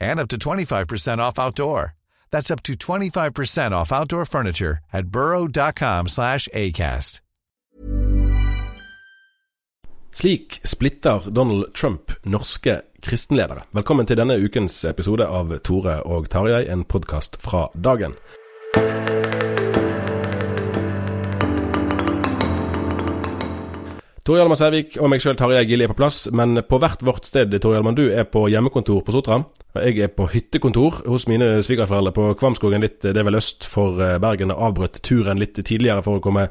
and up to 25% off outdoor. That's up to 25% off outdoor furniture at burrow.com slash ACAST. Slik splitter Donald Trump norske kristenledere. Velkommen til denne ukens episode av Tore og Tarjei, en podkast fra dagen. Tore Hjalmar Sævik og meg sjøl Tarjei Gilje er på plass, men på hvert vårt sted, Tor Hjalmar, du er på hjemmekontor på Sotra. Jeg er på hyttekontor hos mine svigerforeldre på Kvamskogen, litt det er vel øst for eh, Bergen. Jeg Avbrøt turen litt tidligere for å komme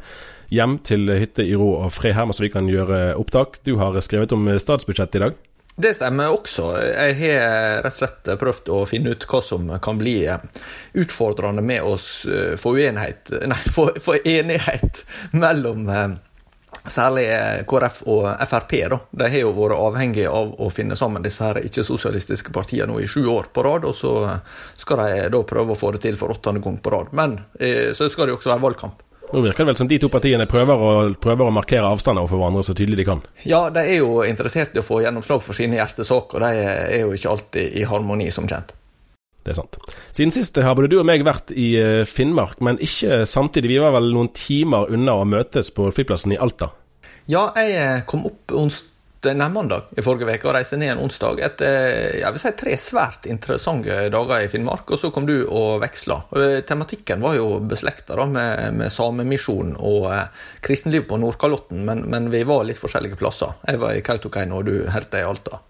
hjem til hytte i ro og fred her, så vi kan gjøre opptak. Du har skrevet om statsbudsjettet i dag. Det stemmer også. Jeg har rett og slett prøvd å finne ut hva som kan bli utfordrende med å få få, enighet mellom eh, særlig eh, KrF og Frp. Da. De har jo vært avhengige av å finne sammen disse her ikke-sosialistiske partiene nå i sju år på rad, og så skal de da prøve å få det til for åttende gang på rad. Men eh, så skal det jo også være valgkamp. Nå virker det vel som de to partiene prøver å, prøver å markere avstander overfor hverandre så tydelig de kan. Ja, de er jo interessert i å få gjennomslag for sine hjertesaker, og de er jo ikke alltid i harmoni, som kjent. Det er sant. Siden sist har både du og meg vært i eh, Finnmark, men ikke samtidig. Vi var vel noen timer unna å møtes på flyplassen i Alta. Ja, jeg eh, kom opp onsdag mandag i forrige uke og reiste ned en onsdag etter jeg vil si, tre svært interessante dager i Finnmark. Og så kom du og veksla. Tematikken var jo beslekta med, med Samemisjonen og eh, kristenliv på Nordkalotten, men, men vi var litt forskjellige plasser. Jeg var i Kautokeino, og du holdt deg i Alta.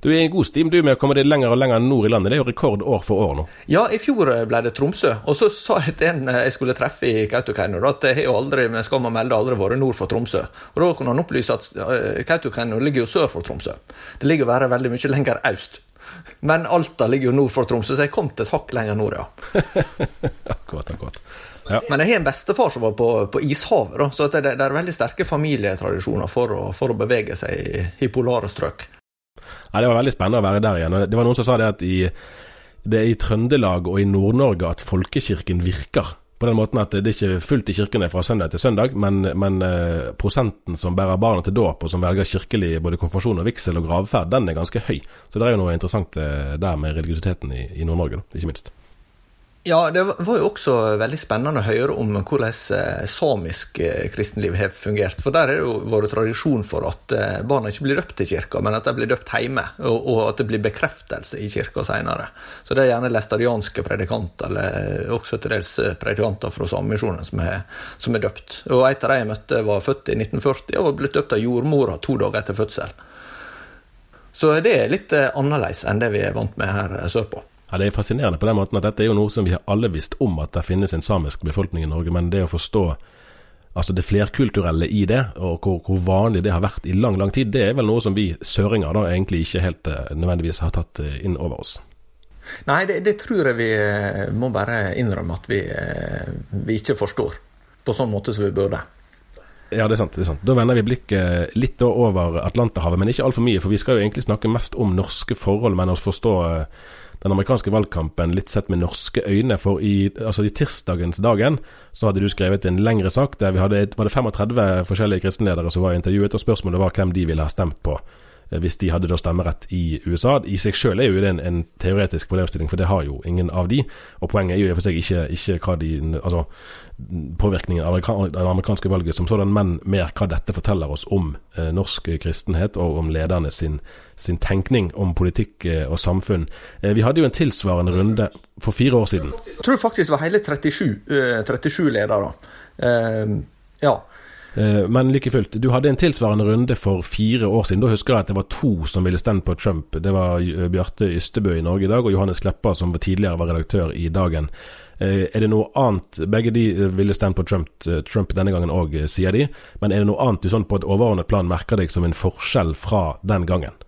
Du er i god stim du med å komme deg lenger og lenger nord i landet. Det er jo rekord år for år nå. Ja, i fjor ble det Tromsø. Og så sa jeg til en jeg skulle treffe i Kautokeino at jeg har jo aldri med skam å melde aldri vært nord for Tromsø. Og Da kunne han opplyse at eh, Kautokeino ligger jo sør for Tromsø. Det ligger bare veldig mye lenger øst. Men Alta ligger jo nord for Tromsø, så jeg kom til et hakk lenger nord, ja. Akkurat, akkurat. Ja. Men jeg har en bestefar som var på, på ishavet, da, så det, det er veldig sterke familietradisjoner for å, for å bevege seg i, i polare strøk. Nei, det var veldig spennende å være der igjen. Det var noen som sa det at i, det er i Trøndelag og i Nord-Norge at folkekirken virker. På den måten at det er ikke fullt i kirkene fra søndag til søndag, men, men eh, prosenten som bærer barna til dåp, og som velger kirkelig både konfirmasjon og vigsel og gravferd, den er ganske høy. Så det er jo noe interessant eh, der med religiøsiteten i, i Nord-Norge, ikke minst. Ja, det var jo også veldig spennende å høre om hvordan eh, samisk eh, kristenliv har fungert. For der har det jo vært tradisjon for at eh, barna ikke blir døpt i kirka, men at de blir døpt hjemme, og, at det blir bekreftelse i kirka senere. Så det er gjerne læstadianske predikanter, eller også til dels predikanter fra Samemisjonen, som, er- som er døpt. Og et av de jeg møtte, var født i 1940 og blitt døpt av jordmora to dager etter fødsel. Så det er litt annerledes enn det vi er vant med her sørpå. Ja, Det er fascinerende på den måten at dette er jo noe som vi har alle visst om at det finnes en samisk befolkning i Norge, men det å forstå altså det flerkulturelle i det, og hvor, hvor vanlig det har vært i lang, lang tid, det er vel noe som vi søringer da egentlig ikke helt eh, nødvendigvis har tatt eh, inn over oss. Nei, det, det tror jeg vi eh, må bare innrømme at vi, vi ikke forstår på sånn måte som vi burde. Ja, det er sant. det er sant. Da vender vi blikket litt over Atlanterhavet, men ikke altfor mye. For vi skal jo egentlig snakke mest om norske forhold, men å forstå den amerikanske valgkampen litt sett med norske øyne. For i, altså i tirsdagens dagen så hadde du skrevet en lengre sak der vi hadde var det 35 forskjellige kristenledere som var intervjuet, og spørsmålet var hvem de ville ha stemt på. Eh, hvis de hadde da stemmerett i USA. I seg selv er jo det en, en, teoretisk problemstilling, for det har jo ingen av de. Og poenget er jo i og for seg ikke, ikke hva de Altså påvirkningen av det amerikanske valget som sådan, men mer hva dette forteller oss om eh, norsk kristenhet og om lederne sin, sin tenkning om politikk eh, og samfunn. Eh, vi hadde jo en tilsvarende runde for fire år siden. Jeg tror faktisk det var hele 37, 37 eh, ledere. Uh, ja. Eh, men like fullt, du hadde en tilsvarende runde for fire år siden. Da husker jeg at det var to som ville stemme på Trump. Det var eh, Bjarte Ystebø i Norge i dag, og Johannes Kleppa, som tidligere var redaktør i Dagen. Eh, er det noe annet Begge de ville stand på Trump, Trump denne gangen òg, sier de. Men er det noe annet du sånn på et overordnet plan merker deg som en forskjell fra den gangen?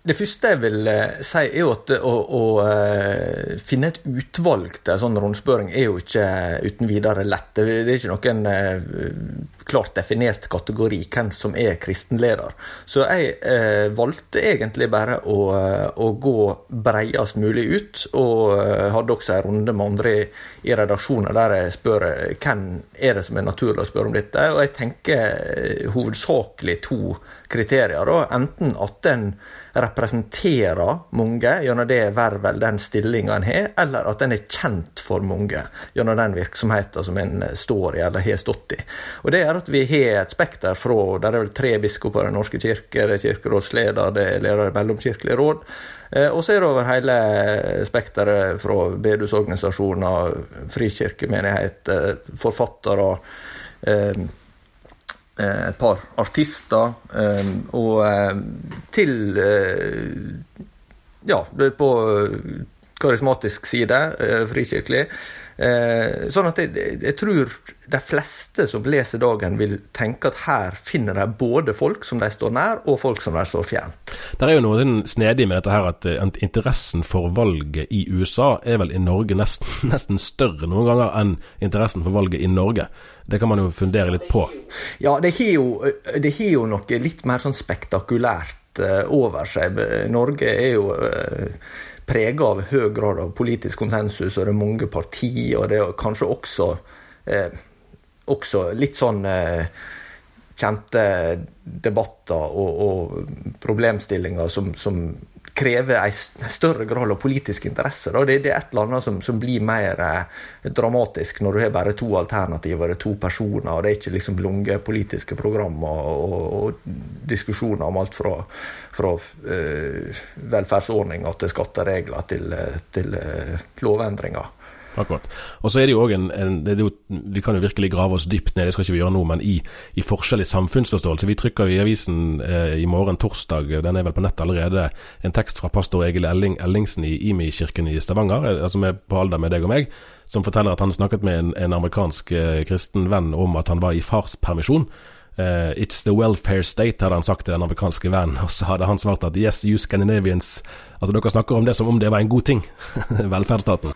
Det første jeg vil eh, si, er jo at å, å uh, finne et utvalg til en sånn rundspørring er jo ikke uten videre lett. Det, er ikke noen uh, klart definert kategori hvem som er kristenleder. Så jeg eh, valgte egentlig bare å, å, gå bredest mulig ut, og hadde også en runde med andre i, i redaksjonen der jeg spør hvem er det som er naturlig å spørre om dette. Og jeg tenker hovedsakelig to kriterier. Da. Enten at den representerer mange gjennom det vervet eller den stillinga en har, eller at en er kjent for mange gjennom den virksomheten som en står i eller har stått i. Og Det er at vi har et spekter fra Der er vel tre biskoper i Den norske kirke, det er kirkerådsleder, det er leder i Mellomkirkelig råd. Eh, og så er det over hele spekteret fra bedehusorganisasjoner, frikirkemenighet, forfattere. Eh, et par artister, eh, og eh, til Ja, på karismatisk side, frikirkelig. Sånn at jeg, jeg, tror de fleste som leser Dagen, vil tenke at her finner de både folk som de står nær, og folk som de står fjernt. Det er jo noe snedig med dette her at interessen for valget i USA er vel i Norge nesten, nesten større noen ganger enn interessen for valget i Norge. Det kan man jo fundere litt på. Ja, det har jo, jo, noe litt mer sånn spektakulært over seg. Norge er jo prega av høy grad av politisk konsensus, og det er mange partier, og det er kanskje også, eh, også litt sånn kjente debatter og, og problemstillinger som, som krever en større grad av politisk interesse. Det, det, er et eller annet som, som blir mer eh, dramatisk når du har bare to alternativer, er to personer, og det er ikke liksom lange politiske program og, og, og, diskusjoner om alt fra, fra eh, velferdsordninger til skatteregler til, eh, til eh, lovendringer. Akkurat. Og så er det jo òg en, en jo, Vi kan jo virkelig grave oss dypt ned, det skal ikke vi gjøre nå, men i, i forskjellig samfunnsforståelse. Vi trykker i avisen eh, i morgen torsdag, den er vel på nett allerede, en tekst fra pastor Egil Elling, Ellingsen i Imi-kirken i Stavanger, eh, som er på alder med deg og meg, som forteller at han snakket med en, en amerikansk eh, kristen venn om at han var i farspermisjon. Uh, it's the welfare state, hadde han sagt til den amerikanske vennen. Og så hadde han svart at yes, you Scandinavians Altså, dere snakker om det som om det var en god ting. Velferdsstaten.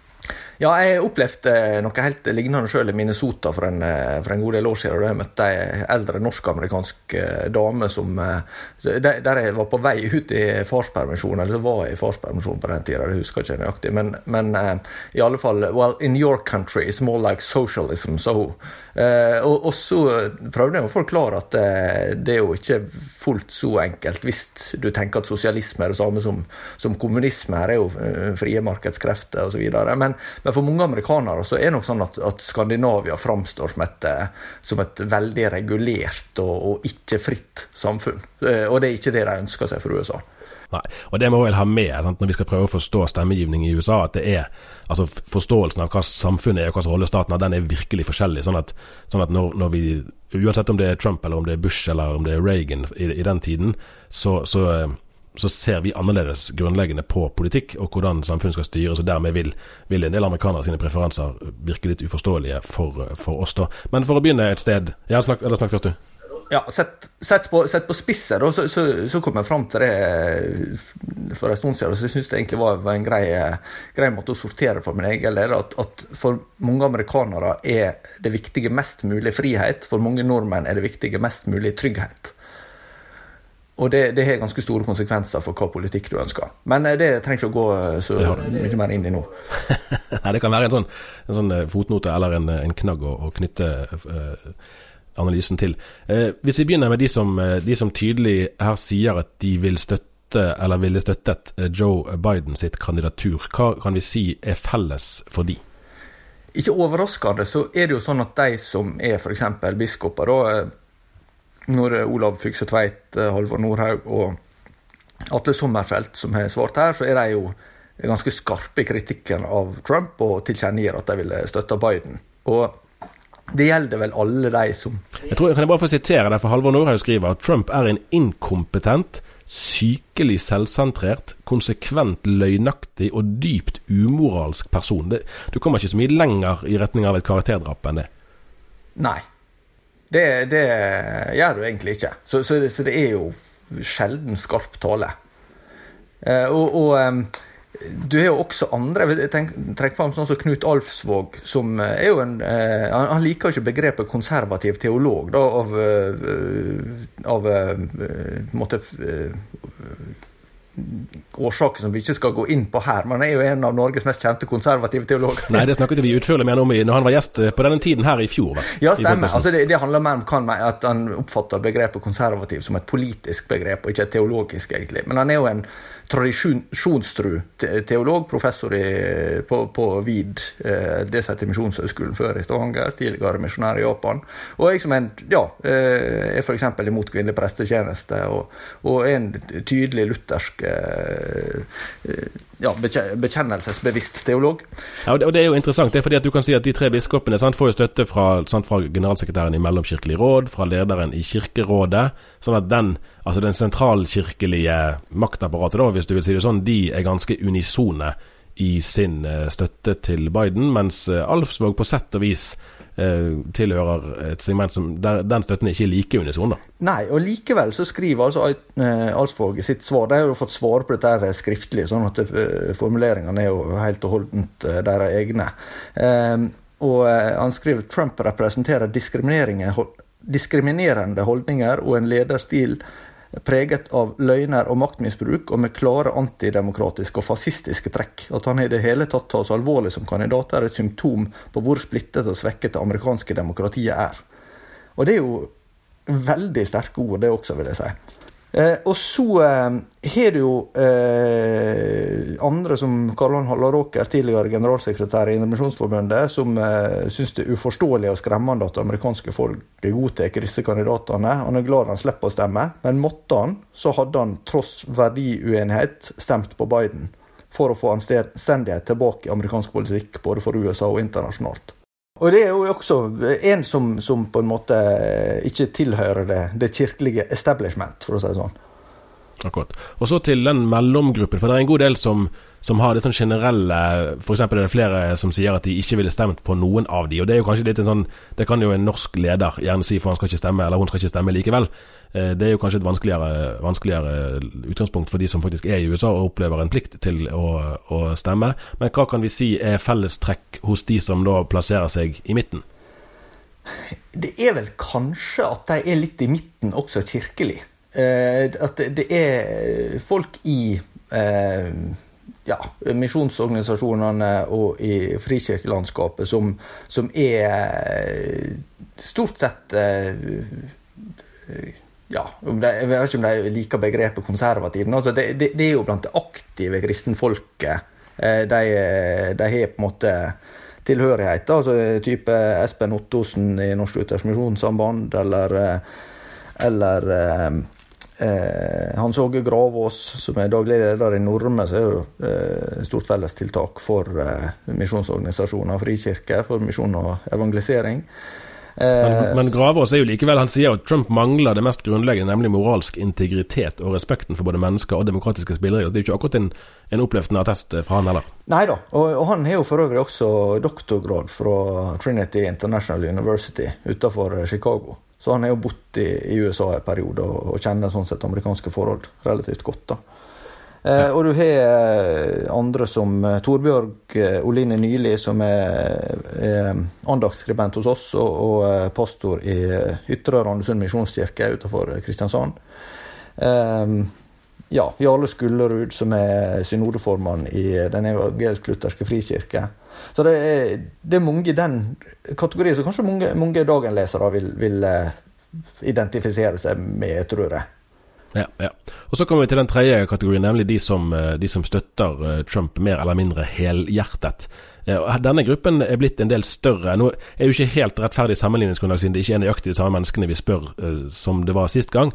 Ja, jeg opplevde noe helt lignende sjøl i Minnesota for en, for en, god del år siden. Da jeg møtte ei eldre norsk-amerikansk eh, dame som, eh, der jeg var på vei ut i farspermisjon, eller så var jeg i farspermisjon på den tida, det husker jeg ikke nøyaktig. Men, men i alle fall Well, in your country it's more like socialism, sa hun. og, og, så prøvde jeg å forklare at det er jo ikke fullt så enkelt hvis du tenker at sosialisme er det samme som, som kommunisme. Her er jo frie markedskrefter osv. Men men, for mange amerikanere så er det nok sånn at, at Skandinavia framstår som et, eh, som et veldig regulert og, og ikke fritt samfunn. Eh, og det er ikke det de ønsker seg for USA. Nei, og det må vi ha med sant, når vi skal prøve å forstå stemmegivning i USA. At det er altså forståelsen av hva samfunnet er og hva rolle staten har, den er virkelig forskjellig. Sånn at, sånn at når, når, vi Uansett om det er Trump eller om det er Bush eller om det er Reagan i, i den tiden, så, så eh, så ser vi annerledes grunnleggende på politikk og hvordan samfunnet skal styres, og dermed vil, vil en del amerikanere sine preferanser virke litt uforståelige for, for, oss, da. Men for å begynne et sted Ja, snakk, eller snakk først, du. Ja, sett, sett, på, sett på spisset, da, så, så, så, kom jeg fram til det for en stund siden. Så jeg syns det egentlig var, var en grei, grei, måte å sortere for min egen del. At, at for mange amerikanere er det viktige mest mulig frihet. For mange nordmenn er det viktige mest mulig trygghet. Og det, det, har ganske store konsekvenser for hva politikk du ønsker. Men det trenger ikke å gå så mye mer inn i nå. Nei, Det kan være en sånn, en sånn fotnote eller en, en knagg å, å knytte uh, analysen til. Uh, hvis vi begynner med de som, de som tydelig her sier at de vil støtte eller ville støttet Joe Biden sitt kandidatur, hva kan vi si er felles for de? Ikke overraskende så er det jo sånn at de som er f.eks. biskoper, da, når Olav Fykse Tveit, Halvor Nordhaug og Atle Sommerfelt som har svart her, så er de jo ganske skarpe i kritikken av Trump og tilkjennegir at de ville støtte Biden. Og det gjelder vel alle de som Jeg tror, Kan jeg bare få sitere deg, for Halvor Nordhaug skriver at Trump er en inkompetent, sykelig selvsentrert, konsekvent løgnaktig og dypt umoralsk person. Det, du kommer ikke så mye lenger i retning av et karakterdrap enn det. Nei. Det, det gjør du egentlig ikke. Så, så, så, det er jo sjelden skarp tale. Uh, og, og du har jo også andre. Jeg trekker fram sånn som Knut Alfsvåg. som er jo en, eh, Han liker jo ikke begrepet konservativ teolog da, av, eh, av eh, måte, årsaker som vi ikke skal gå inn på her. Men han er jo en av Norges mest kjente konservative teologer. Nei, det snakket vi utførlig med om når han var gjest på denne tiden her i fjor. Ja, stemmer. Altså, det, det, handler mer om at han oppfatter begrepet konservativ som et politisk begrep, og ikke et teologisk, egentlig. Men han er jo en tradisjonstru teolog, professor i, på, på VID, eh, det som heter Misjonshøgskolen før i Stavanger, tidligere misjonær i Japan. Og jeg som en, ja, eh, er f.eks. imot kvinnelig prestetjeneste, og, og en tydelig luthersk eh, ja, bekjennelsesbevisst teolog. Ja, og det er jo interessant, det er fordi at du kan si at de tre biskopene sant, får jo støtte fra, sant, fra generalsekretæren i Mellomkirkelig råd, fra lederen i Kirkerådet, sånn at den altså den sentralkirkelige maktapparatet, da, hvis du vil si det sånn, de er ganske unisone i sin uh, støtte til Biden, mens uh, Alfsvåg på sett og vis tilhører et segment som der den støtten ikke er like unison. da. Nei, og likevel så skriver altså Alsvåg i sitt svar De har jo fått svar på dette skriftlig, sånn at formuleringene er jo helt og holdent deres egne. og han skriver Trump representerer diskriminerende holdninger og en lederstil preget av løgner og maktmisbruk, og med klare antidemokratiske og fascistiske trekk. At han i det hele tatt tas alvorlig som kandidat, er et symptom på hvor splittet og svekket det amerikanske demokratiet er. Og det er jo veldig sterke ord, det også, vil jeg si. Eh, og så eh, har du jo eh, andre som Karl-Johan Hallaråker, tidligere generalsekretær i Indremisjonsforbundet, som eh, syns det er uforståelig og skremmende at amerikanske folk godtar disse kandidatene. Han er glad han slipper å stemme, men måtte han, så hadde han tross verdiuenighet stemt på Biden for å få anstendighet tilbake i amerikansk politikk, både for USA og internasjonalt. Og det er jo også en som, som på en måte ikke tilhører det, det, kirkelige establishment, for å si det sånn. Akkurat. Og så til den mellomgruppen, for det er en god del som, som har det sånn generelle F.eks. er det flere som sier at de ikke ville stemt på noen av de, og det er jo kanskje litt en sånn Det kan jo en norsk leder gjerne si, for han skal ikke stemme, eller hun skal ikke stemme likevel. Eh, det er jo kanskje et vanskeligere, vanskeligere, utgangspunkt for de som faktisk er i USA og opplever en plikt til å, å, stemme. Men hva kan vi si er fellestrekk hos de som da plasserer seg i midten? Det er vel kanskje at de er litt i midten også kirkelig. Eh, at det er folk i eh, ja, misjonsorganisasjonene og i frikirkelandskapet som, som er stort sett ja, de, Jeg vet ikke om de liker begrepet konservativ. Altså det, det, det, er jo blant det aktive kristenfolket. Eh, de, de har på en måte tilhørighet. altså Type Espen Ottosen i Norsk Luthersk Misjonssamband, eller, eh, eller eh, eh, Hans Åge Gravås, som er daglig leder i Norme, så er jo eh, stort fellestiltak for eh, misjonsorganisasjoner og frikirker, for misjon og evangelisering. Men, eh, men Gravås er jo likevel, han sier at Trump mangler det mest grunnleggende, nemlig moralsk integritet og respekten for både mennesker og demokratiske spilleregler. Det er jo ikke akkurat en, en oppløftende attest fra han heller. Nei da, og, og, han har jo for øvrig også doktorgrad fra Trinity International University utenfor Chicago. Så han har jo bodd i, i USA en periode og, og kjenner sånn sett amerikanske forhold relativt godt. da. Eh, og du har eh, andre som eh, Torbjørg Oline Nyli, som er, er andaktskribent hos oss, og, og pastor i Ytre Randesund misjonskirke utenfor Kristiansand. Ja, Jarle Skullerud, som er synodeformann i Den evangelisk-lutherske frikirke. Så det er, det er, mange i den kategorien som kanskje mange, mange dagenlesere vil, vil identifisere seg med, tror jeg. Ja, ja. Og Så kommer vi til den tredje kategorien, nemlig de som, eh, de som støtter Trump mer eller mindre helhjertet. Denne gruppen er blitt en del større. Nå er jo ikke helt rettferdig sammenligningsgrunnlag, siden det ikke er nøyaktig de samme menneskene vi spør som det var sist gang.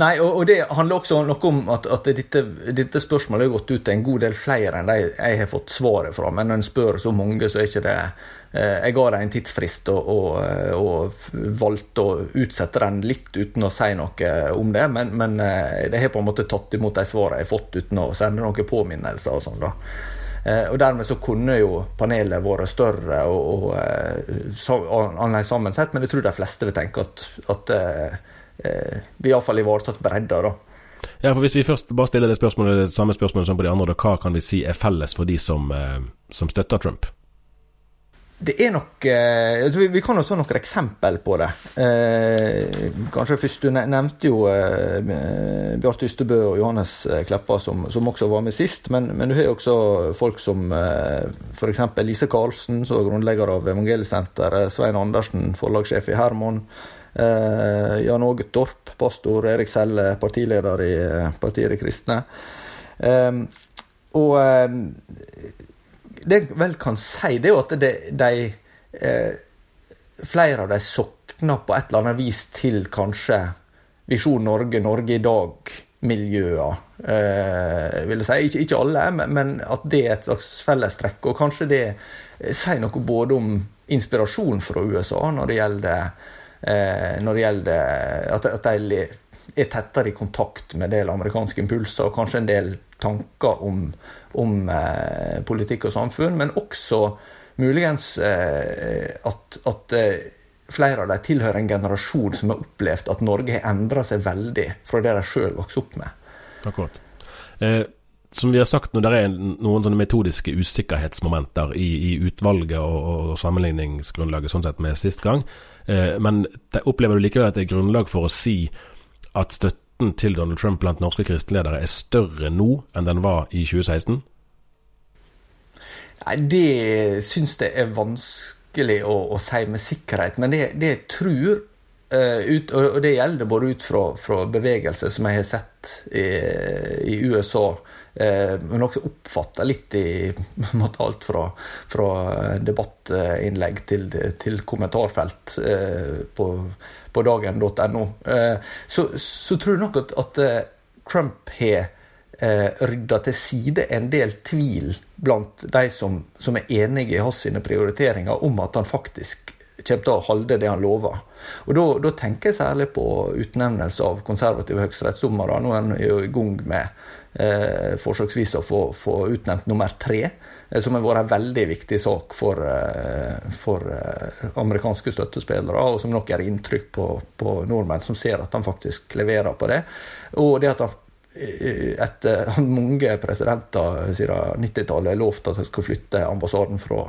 Nei, og, og, det handler også noe om at, at dette, dette, spørsmålet har gått ut til en god del flere enn de jeg har fått svaret fra. Men når en spør så mange, så er ikke det eh, Jeg ga dem en tidsfrist og, og, og, valgte å utsette den litt uten å si noe om det. Men, men eh, det har på en måte tatt imot de svarene jeg har fått uten å sende noen påminnelser og sånn. da. Eh, og Dermed så kunne jo panelet vært større og annerledes sammensett, men jeg tror de fleste vil tenke at, at eh, blir iallfall ivaretatt bredda, da. Ja, for Hvis vi først bare stiller det spørsmålet, det samme spørsmålet som på de andre, da, hva kan vi si er felles for de som, eh, som støtter Trump? Det er nok eh, altså vi, vi, kan jo ta noen eksempel på det. Eh, kanskje først Du nevnte jo eh, Bjarte Ystebø og Johannes eh, Kleppa, som, som, også var med sist. Men, men du har jo også folk som eh, f.eks. Lise Karlsen, som er grunnlegger av Evangeliesenteret. Svein Andersen, forlagssjef i Hermon. Eh, Jan Åge Torp, pastor Erik Selle, partileder i eh, Partiet De Kristne. Og det jeg vel kan si, det er jo at det, de eh, Flere av de sokner på et eller annet vis til kanskje Visjon Norge, Norge i dag-miljøer. Eh, vil jeg si. Ikke, ikke alle, men, men, at det er et slags fellestrekk. Og kanskje det sier noe både om inspirasjon fra USA når det gjelder når det gjelder at, at de er tettere i kontakt med en del amerikanske impulser og kanskje en del tanker om, om eh, politikk og samfunn, men også muligens eh, at, at eh, flere av dem tilhører en generasjon som har opplevd at Norge har endra seg veldig fra det de sjøl vokste opp med. Akkurat. Eh, som vi har sagt, nå, det er noen sånne metodiske usikkerhetsmomenter i, i utvalget og, og, sammenligningsgrunnlaget sånn sett med sist gang, Eh, men opplever du likevel at det er grunnlag for å si at støtten til Donald Trump blant norske kristenledere er større nå enn den var i 2016? Nei, det syns jeg er vanskelig å, å, si med sikkerhet. Men det, det jeg tror Uh, ut, og det gjelder både ut fra, fra bevegelser som jeg har sett i, i USA, men også oppfatta litt i måte alt fra, fra debattinnlegg til, til kommentarfelt uh, på, på dagen.no. Så, så, tror jeg nok at, at Trump har rydda til side en del tvil blant de som, som er enige i hans prioriteringer, om at han faktisk kommer til å holde det han lover. Og Da tenker jeg særlig på utnevnelse av konservative høyesterettsdommere. Nå er han jo i gang med eh, forsøksvis å få, få, utnevnt nummer tre, eh, som har vært en veldig viktig sak for, eh, for eh, amerikanske støttespillere, og som nok gjør inntrykk på, på nordmenn som ser at han faktisk leverer på det. Og det at han etter mange presidenter siden 90-tallet lovt at de skulle flytte ambassaden fra,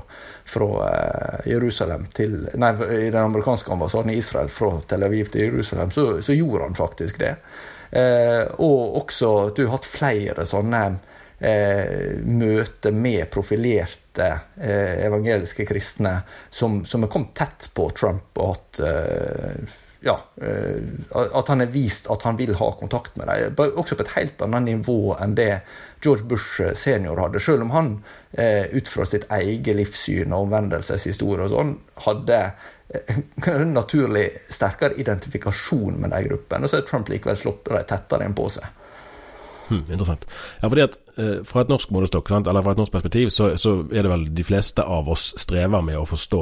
fra eh, Jerusalem til Nei, den amerikanske ambassaden i Israel fra Tel Aviv til Jerusalem, så, så gjorde han faktisk det. Eh, og også at du har hatt flere sånne eh, møter med profilerte eh, evangeliske kristne som, er kommet tett på Trump og hatt eh, ja, eh, at han har vist at han vil ha kontakt med dem. Også på et helt annet nivå enn det George Bush eh, senior hadde. Selv om han ut fra sitt eget livssyn og omvendelseshistorie og sånn, hadde en naturlig sterkere identifikasjon med de gruppene. Og så har Trump likevel slått dem tettere inn på seg. Hmm, interessant. Ja, fordi at Fra et norsk målestokk, eller fra et norsk perspektiv, så, så, er det vel de fleste av oss strever med å forstå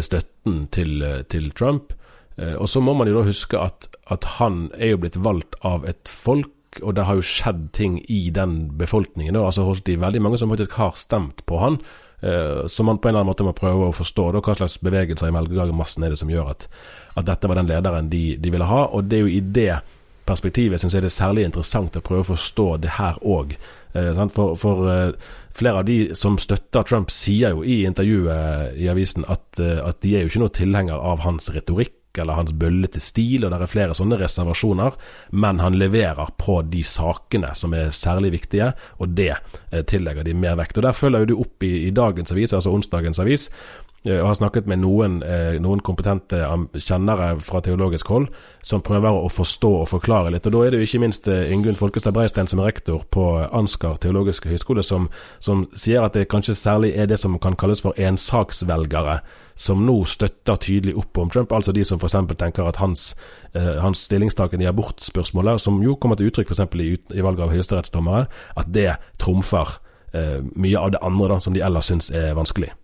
støtten til, til Trump. Eh, og så må man jo da huske at, at, han er jo blitt valgt av et folk, og det har jo skjedd ting i den befolkningen. Da. Altså holdt de veldig mange som faktisk har stemt på han. Uh, så man på en eller annen måte må prøve å forstå da, hva slags bevegelser i velgermassen er det som gjør at, at dette var den lederen de, de, ville ha. Og det er jo i det perspektivet syns jeg det er særlig interessant å prøve å forstå det her òg. Eh, for, for uh, flere av de som støtter Trump, sier jo i intervjuet i avisen at, at de er jo ikke noe tilhenger av hans retorikk eller hans bøllete stil, og det er flere sånne reservasjoner, men han leverer på de sakene som er særlig viktige, og det eh, tillegger de mer vekt. Og Der følger du opp i, i dagens avis, altså onsdagens avis, og har snakket med noen, eh, noen, kompetente kjennere fra teologisk hold som prøver å forstå og forklare litt. Og Da er det jo ikke minst eh, Ingunn Folkestad Breistein som er rektor på Ansgar teologiske høgskole, som, som, sier at det kanskje særlig er det som kan kalles for ensaksvelgere, som nå støtter tydelig opp om Trump. Altså de som f.eks. tenker at hans, eh, hans stillingstaken i abortspørsmålet, som jo kommer til uttrykk f.eks. I, i valget av høyesterettsdommere, at det trumfer eh, mye av det andre da, som de ellers syns er vanskelig.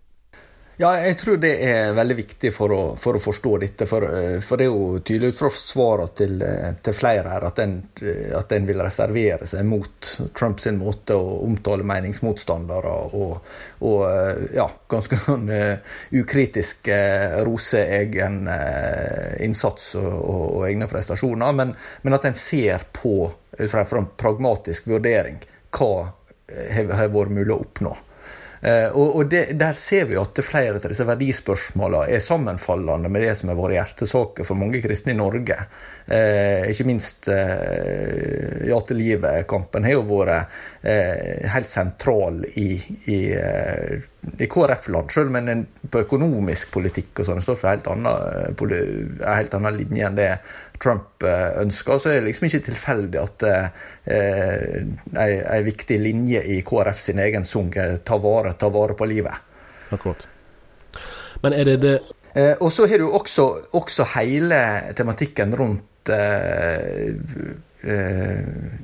Ja, jeg tror det er veldig viktig for å, for å forstå dette. For, eh, for, det er jo tydelig ut fra svarene til, eh, til, flere her at en, eh, at en vil reservere seg mot Trumps måte å omtale meningsmotstandere og, og ja, ganske sånn ukritisk rose egen innsats og, og, egne prestasjoner. Men, men, at en ser på, fra en pragmatisk vurdering, hva har vært mulig å oppnå. Eh, og, og det, Der ser vi at flere av disse verdispørsmålene er sammenfallende med det som har vært hjertesaker for mange kristne i Norge. Eh, ikke minst eh, Ja til livet-kampen har jo vært eh, helt sentral i, i, eh, i KrF-land, selv om en på økonomisk politikk og sånn står for helt en helt annen linje enn det Trump eh, ønsker, så er det liksom ikke tilfeldig at eh, en viktig linje i KrF sin egen sang er 'ta vare, ta vare på livet'. Akkurat. Men er det det eh, Og så har du også, også hele tematikken rundt eh, eh,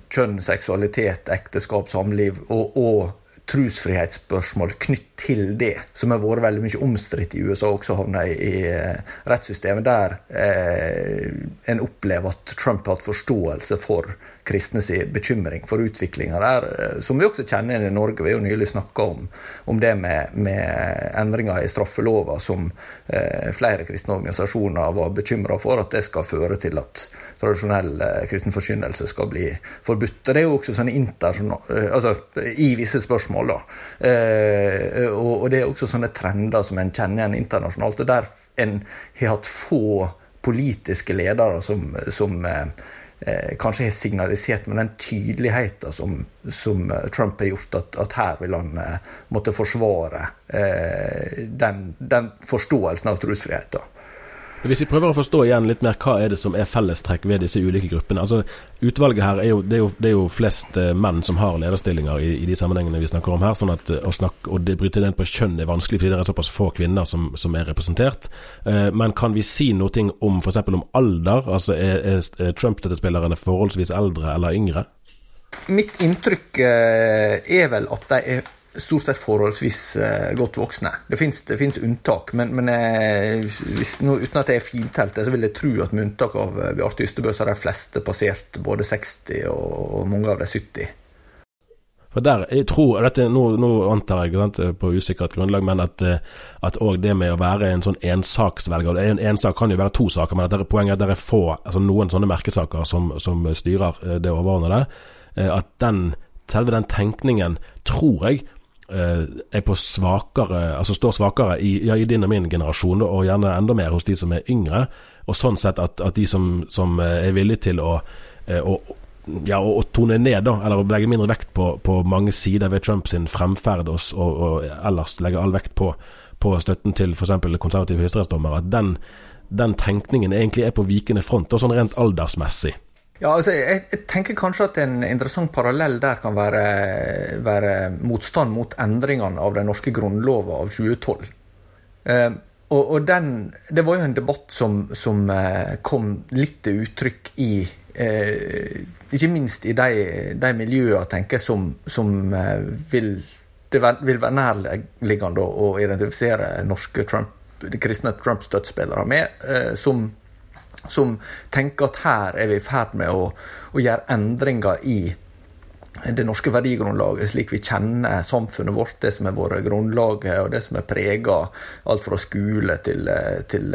kjønn, seksualitet, ekteskap, samliv og, og trosfrihetsspørsmål knytt til det, som har vært veldig mye omstridt i USA, også havna i, i uh, rettssystemet, der eh, en opplever at Trump har hatt forståelse for kristne bekymring for utviklinga der, uh, som vi også kjenner igjen i Norge. Vi har jo nylig snakka om, om, det med, med, endringer i straffelova som flere kristne organisasjoner var bekymra for, at det skal føre til at tradisjonell eh, kristen forkynnelse skal bli forbudt. Og Det er jo også sånne eh, altså i visse spørsmål, da. Eh, og, det er også sånne trender som en kjenner igjen internasjonalt. og Der en har hatt få politiske ledere som, som eh, kanskje har signalisert med den tydeligheten som, som Trump har gjort, at, at her vil han eh, måtte forsvare eh, den, den, forståelsen av trosfriheten. Hvis vi prøver å forstå igjen litt mer hva er det som er fellestrekk ved disse ulike gruppene. Altså Utvalget her er jo, det er jo, det er jo flest uh, menn som har lederstillinger i, i, de sammenhengene vi snakker om her. sånn at uh, å snakke, Og det bryter ned på kjønn er vanskelig fordi det er såpass få kvinner som, som er representert. Eh, men kan vi si noe om f.eks. om alder? Altså Er, er Trump-støttespillerne forholdsvis eldre eller yngre? Mitt inntrykk er vel at de er stort sett forholdsvis uh, godt voksne. Det fins unntak, men, men uh, hvis, no, uten at jeg er fintelt, så vil jeg tro at med unntak av uh, Bjarte Ystebø, så har de fleste passert både 60 og, mange av de 70. For der, jeg tror, dette, nå, nå antar jeg sant, på usikkert grunnlag, men at òg det med å være en sånn ensaksvelger En ensak kan jo være to saker, men at det er poenget at det er få, altså noen sånne merkesaker som, som styrer det overordnede. At den, selve den tenkningen, tror jeg, Eh, er på svakere, altså står svakere i, ja, i din og min generasjon, og gjerne enda mer hos de som er yngre. Og sånn sett at, at de som, som, eh, er villige til å, eh, å ja, å, tone ned, da, eller å legge mindre vekt på, på mange sider ved Trumps fremferd, og, og, og, ellers legge all vekt på, på støtten til f.eks. konservative høyesterettsdommere, at den, den tenkningen egentlig er på vikende front, og sånn rent aldersmessig. Ja, altså, jeg, jeg, tenker kanskje at en interessant parallell der kan være, være motstand mot endringene av den norske grunnlova av 2012. Eh, og, og den, Det var jo en debatt som, som eh, kom litt til uttrykk i eh, Ikke minst i de, de miljøene tenker som, som eh, vil, det vil være nærliggende å identifisere norske Trump, kristne Trump-støttespillere med, eh, som som tenker at her er vi i ferd med å, å, gjøre endringer i det norske verdigrunnlaget slik vi kjenner samfunnet vårt, det som er våre grunnlaget og det som er prega alt fra skole til, til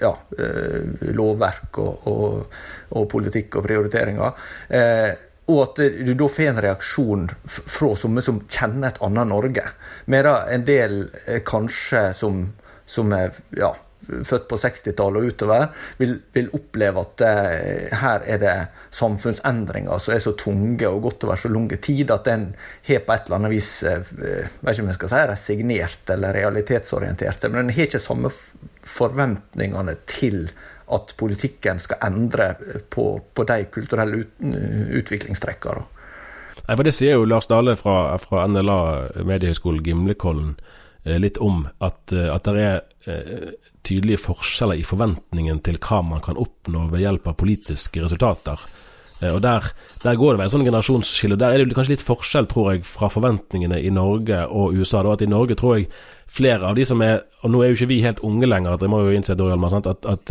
ja, eh, lovverk og, og, og, politikk og prioriteringer. Eh, og at du da får en reaksjon fra somme som kjenner et annet Norge. Medan en del eh, kanskje som, som er ja, født på 60-tallet og utover, vil, vil oppleve at uh, her er det samfunnsendringer som er så tunge og gått over så lang tid at en har på et eller annet vis uh, vet ikke om jeg skal si resignert eller realitetsorientert, men en har ikke samme forventningene til at politikken skal endre på, på de kulturelle ut, utviklingstrekkene. Nei, for Det sier jo Lars Dale fra, fra NLA Mediehøgskolen Gimlekollen eh, litt om, at, eh, at det er eh, tydelige forskjeller i forventningen til hva man kan oppnå ved hjelp av politiske resultater. Og der, der, går det vel en sånn generasjonsskille. Der er det kanskje litt forskjell, tror jeg, fra forventningene i Norge og USA. Da, at I Norge tror jeg flere av de som er Og nå er jo ikke vi helt unge lenger, at jeg må jo innse at, at, at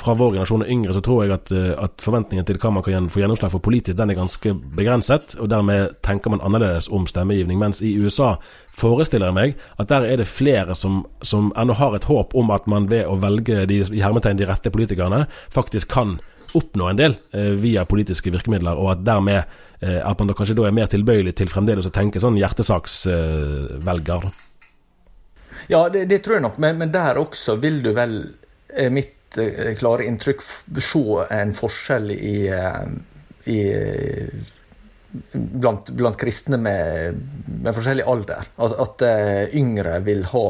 fra vår generasjon og yngre, så tror jeg at, eh, at forventningen til hva man kan få gjennomslag for politisk, den er ganske begrenset. Og dermed tenker man annerledes om stemmegivning. Mens i USA forestiller jeg meg at der er det flere som, som ennå har et håp om at man ved å velge de, i hermetegn de rette politikerne, faktisk kan oppnå en del eh, via politiske virkemidler, og at dermed eh, at man da kanskje da er mer tilbøyelig til fremdeles å tenke sånn hjertesaksvelger. Eh, ja, det, det, tror jeg nok, men, men der også vil du vel eh, mitt klare inntrykk se en forskjell i, eh, i blant, blant, kristne med, med, forskjellig alder. At, at uh, yngre vil ha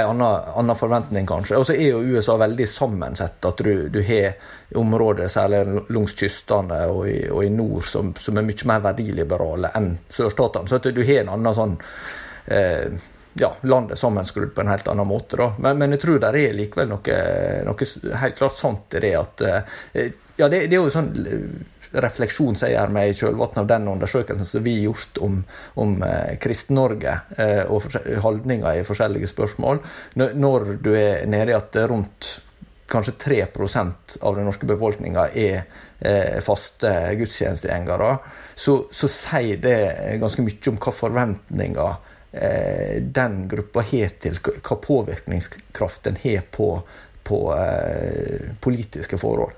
en annen, forventning, kanskje. Og så er jo USA veldig sammensett. At du, du har områder, særlig langs kystene og i, og i nord, som, som, er mye mer verdiliberale enn sørstatene. Så at du har en annen sånn uh, ja, landet sammenskrudd på en helt annen måte. Da. Men, men jeg tror det er likevel noe, noe, helt klart sant i det at eh, Ja, det, det er jo sånn eh, refleksjon som jeg gjør meg i kjølvannet av den undersøkelsen som vi har gjort om, om eh, Kristen-Norge og holdninger i forskjellige spørsmål. Når du er nede i at rundt kanskje 3% av den norske befolkninga er faste gudstjenestegjengere, så, så sier det ganske mye om hva forventninger den gruppa har til hva påvirkningskraft den har på, på eh, politiske forhold.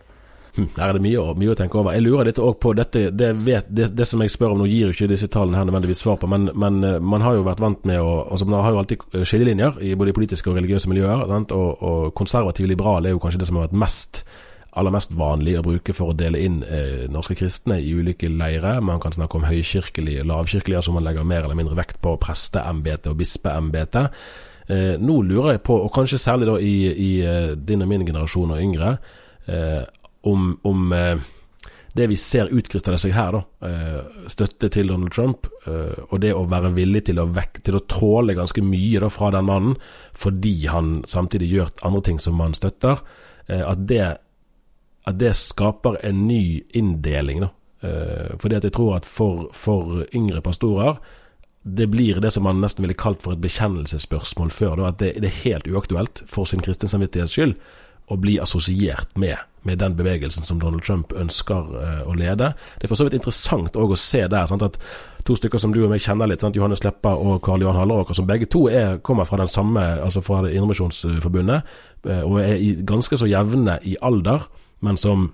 Hm, her er det mye, mye, å tenke over. Jeg lurer litt òg på dette det, vet, det, det, som jeg spør om nå, gir jo ikke disse tallene her nødvendigvis svar på, men, men eh, man har jo vært vant med å altså Man har jo alltid skillelinjer i både politiske og religiøse miljøer, og, og konservativ liberal er jo kanskje det som har vært mest aller mest vanlig å bruke for å dele inn eh, norske kristne i ulike leirer. Man kan snakke om høykirkelige, lavkirkelige, altså man legger mer eller mindre vekt på presteembetet og bispeembetet. Eh, nå lurer jeg på, og kanskje særlig da i, i uh, din og min generasjon og yngre, eh, om, om eh, det vi ser utkrystallisere seg her, da, eh, støtte til Donald Trump, og det å være villig til å, vek, til å tåle ganske mye da fra den mannen, fordi han samtidig gjør andre ting som man støtter, at det at det skaper en ny inndeling. da. Uh, fordi at jeg tror at for, for, yngre pastorer det blir det som man nesten ville kalt for et bekjennelsesspørsmål før. Da, at det, det, er helt uaktuelt for sin kristne samvittighets skyld å bli assosiert med, med den bevegelsen som Donald Trump ønsker uh, å lede. Det er for så vidt interessant å se der sant, at to stykker som du og meg kjenner litt, sant, Johannes Leppa og Karl Johan Halleråker, som begge to er, kommer fra den samme, altså fra Indremisjonsforbundet, uh, og er i, ganske så jevne i alder men som,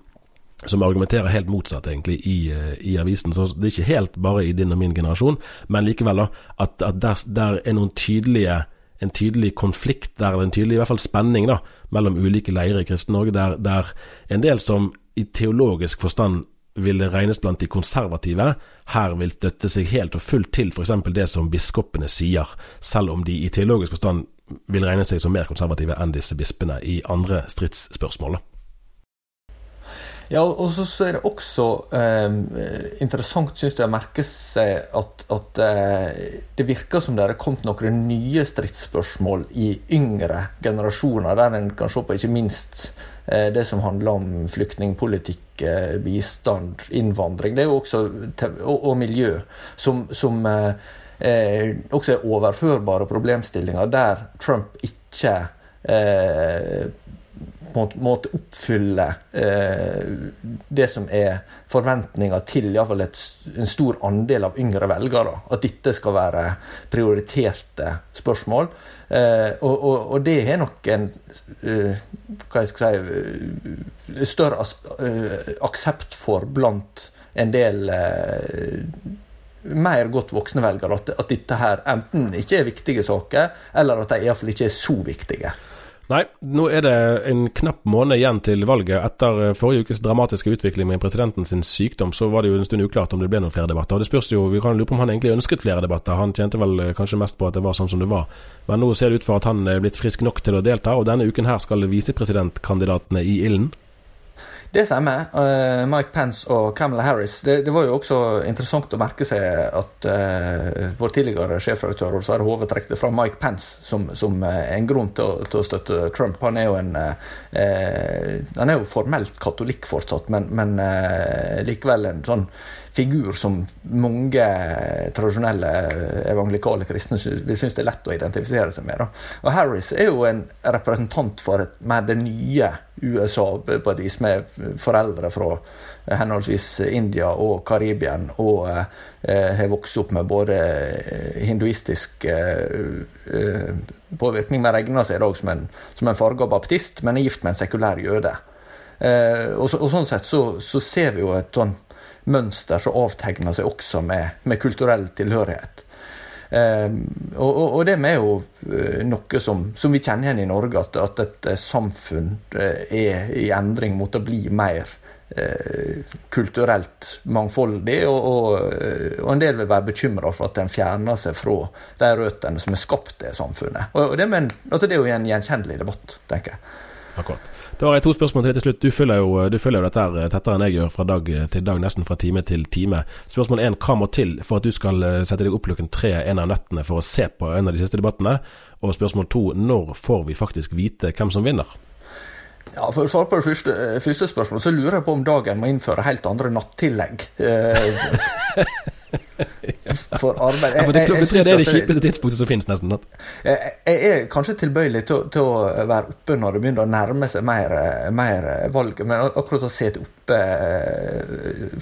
som argumenterer helt motsatt, egentlig, i, eh, i, avisen. Så det er ikke helt bare i din og min generasjon, men likevel, da, at, at der, der, er noen tydelige en tydelig konflikt der, en tydelig i hvert fall spenning da, mellom ulike leirer i Kristen-Norge, der, der en del som i teologisk forstand ville regnes blant de konservative, her vil støtte seg helt og fullt til f.eks. det som biskopene sier, selv om de i teologisk forstand vil regne seg som mer konservative enn disse bispene i andre stridsspørsmål. Ja, og så er det også eh, interessant, syns jeg, å merke seg at, at eh, det virker som det er kommet noen nye stridsspørsmål i yngre generasjoner, der en kan se på ikke minst eh, det som handler om flyktningpolitikk, eh, bistand, innvandring. Også, og, og miljø, som, som eh, eh, også er overførbare problemstillinger, der Trump ikke på en måte oppfylle eh, det som er forventninger til iallfall en stor andel av yngre velgere. At dette skal være prioriterte spørsmål. Eh, og, og, og, det har nok en uh, hva jeg skal si, uh, større uh, aksept for blant en del mer godt voksne velgere. At, at dette her enten ikke er viktige saker, eller at de iallfall ikke er så viktige. Nei, nå er det en knapp måned igjen til valget. Etter eh, forrige ukes dramatiske utvikling med presidenten sin sykdom, så var det jo en stund uklart om det ble noen flere debatter. Og det spørs jo, Vi kan lure på om han egentlig ønsket flere debatter. Han tjente vel eh, kanskje mest på at det var sånn som det var. Men nå ser det ut for at han er blitt frisk nok til å delta, og denne uken her skal visepresidentkandidatene i ilden. Det stemmer. Uh, Mike Pence og Camilla Harris. Det, det, var jo også interessant å merke seg at uh, vår tidligere sjefredaktør Sverre Hove trekte fra Mike Pence som, som uh, en grunn til å, til å, støtte Trump. Han er jo en Han er jo formelt katolikk fortsatt, men, men likevel en sånn figur som mange tradisjonelle evangelikale kristne vil synes det er lett å identifisere seg med. Da. Og Harris er jo en representant for et, mer det nye USA på et vis, med foreldre fra henholdsvis India og Karibia, og eh, har vokst opp med både hinduistisk eh, påvirkning, men regner seg i dag som en, som en farga baptist, men er gift med en sekulær jøde. Eh, og, så, og, sånn sett så, så ser vi jo et sånn mønster som avtegner seg også med, med kulturell tilhørighet. Eh, og, og, det er jo uh, noe som, som, vi kjenner igjen i Norge, at, at et uh, samfunn uh, er i endring mot å bli mer kulturelt mangfoldig. Og, og, og, en del vil være bekymra for at en fjerner seg fra de røttene som har skapt det samfunnet. Og, det, men, altså det, er jo en gjenkjennelig debatt, tenker jeg. Akkurat. Da har jeg to spørsmål til deg til slutt. Du følger, jo, du følger jo dette her eh, tettere enn jeg gjør fra dag til dag, nesten fra time til time. Spørsmål én hva må til for at du skal eh, sette deg opp klokken tre en av nettene for å se på en av de siste debattene? Og spørsmål to når får vi faktisk vite hvem som vinner? Ja, For å svare på det første, eh, første spørsmålet, så lurer jeg på om dagen må innføre helt andre nattillegg. for arbeid. Jeg, jeg, tre det er det kjipeste tidspunktet som finnes, nesten. Jeg, er kanskje tilbøyelig til, til, å være oppe når det begynner å nærme seg mer, mer valg, men akkurat å sitte oppe eh,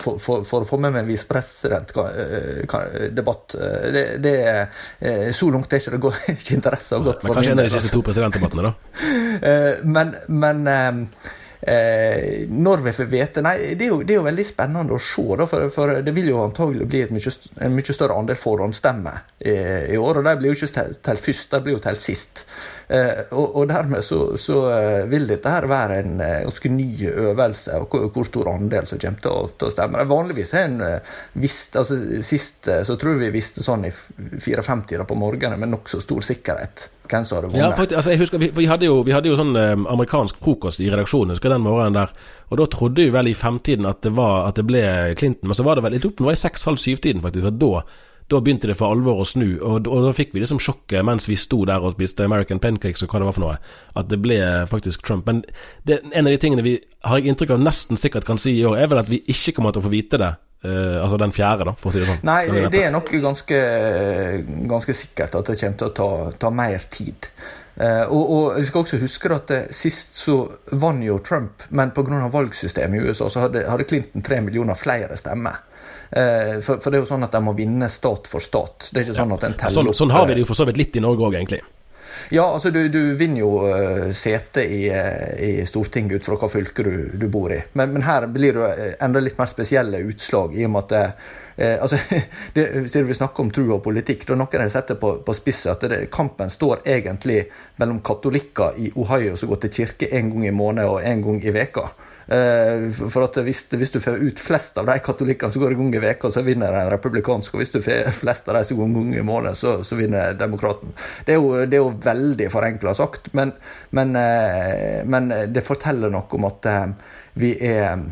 for, for, for, å få med meg en visepresidentdebatt eh, det, det, er Så langt er ikke det går, ikke interesse og godt for min Kanskje en av de siste to presidentdebattene, da? men, men Eh, når vi får vite Nei, det er, jo, det er jo, veldig spennende å se, da, for, for, det vil jo antagelig bli mye, en mye større andel forhåndsstemmer i, i, år. Og de blir jo ikke telt først, de blir jo telt sist. Eh, og, dermed så, så, eh, vil dette her være en eh, ganske ny øvelse, og hvor, stor andel som kommer til å, til å stemme. Vanligvis er en visst, altså Sist så tror vi visste sånn i 54 på morgenen med nokså stor sikkerhet hvem som hadde vunnet. Ja, faktisk, altså jeg husker, vi, vi, hadde jo, vi hadde jo sånn amerikansk frokost i redaksjonen husker den morgenen der. Og da trodde vi vel i femtiden at det, var, at det ble Clinton. Men så var det vel jeg tror det var i seks-halv syv-tiden faktisk. at da da begynte det for alvor å snu, og, og da fikk vi liksom sjokket mens vi sto der og spiste American pancakes og hva det var for noe, at det ble faktisk Trump. Men det, en av de tingene vi har jeg inntrykk av nesten sikkert kan si i år, er vel at vi ikke kommer til å få vite det. Uh, altså den fjerde, da, for å si det sånn. Nei, det, det er nok ganske, ganske, sikkert at det kommer til å ta, ta mer tid. Uh, og, og, vi skal også huske at sist så vant jo Trump, men pga. valgsystemet i USA så hadde, hadde Clinton tre millioner flere stemmer. Eh, for, for, det er jo sånn at de må vinne stat for stat. Det er ikke sånn at en teller sånn, opp Sånn har vi det jo for så vidt litt i Norge òg, egentlig. Ja, altså du, du vinner jo uh, sete i, i, Stortinget ut fra hva fylke du, du bor i. Men, men, her blir det enda litt mer spesielle utslag, i og med at uh, altså, det, Siden vi snakker om tro og politikk, da noen har sett det på, på spisset at det, kampen står egentlig mellom katolikker i Ohio som går til kirke en gang i måneden og en gang i veka. Eh, for at hvis, hvis, du får ut flest av de katolikkene som går en gang i veka, så vinner en republikansk. Og hvis du får flest av de som går en gang i måneden, så, så, vinner demokraten. Det er jo, det er jo veldig forenkla sagt, men, men, eh, men, det forteller noe om at eh, vi er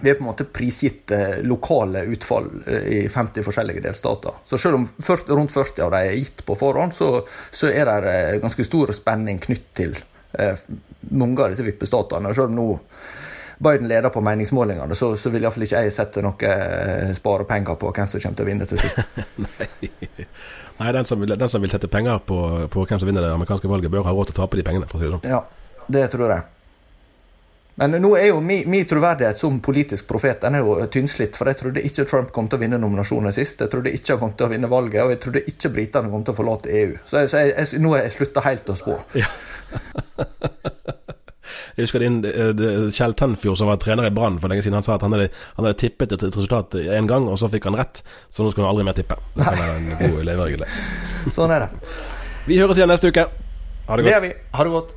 vi er på en måte prisgitt lokale utfall i 50 forskjellige delstater. Så selv om 40, rundt 40 av dem er gitt på forhånd, så, så er det ganske stor spenning knytt til eh, mange av disse vippestatene. Selv om nå Biden leder på meningsmålingene, så, så vil iallfall ikke jeg sette noe eh, sparepenger på hvem som kommer til å vinne til slutt. Nei. Nei, den som, vil, den som vil sette penger på, på, hvem som vinner det amerikanske valget, bør ha råd til å tape de pengene, for å si det sånn. Ja, det tror jeg. Men nå er jo min, min troverdighet som politisk profet den er jo tynnslitt. For jeg trodde ikke Trump kom til å vinne nominasjonen sist. Jeg trodde ikke han kom til å vinne valget, og jeg trodde ikke britene kom til å forlate EU. Så, jeg, så jeg, jeg, nå har jeg slutta helt å spå. Ja. Jeg husker din, Kjell Tenfjord som var trener i Brann for lenge siden, han sa at han hadde, han hadde tippet et resultat én gang, og så fikk han rett. Så nå skal han aldri mer tippe. Det er en god leveregel. sånn er det. Vi høres igjen neste uke. Ha det godt. Det er vi. Ha det godt.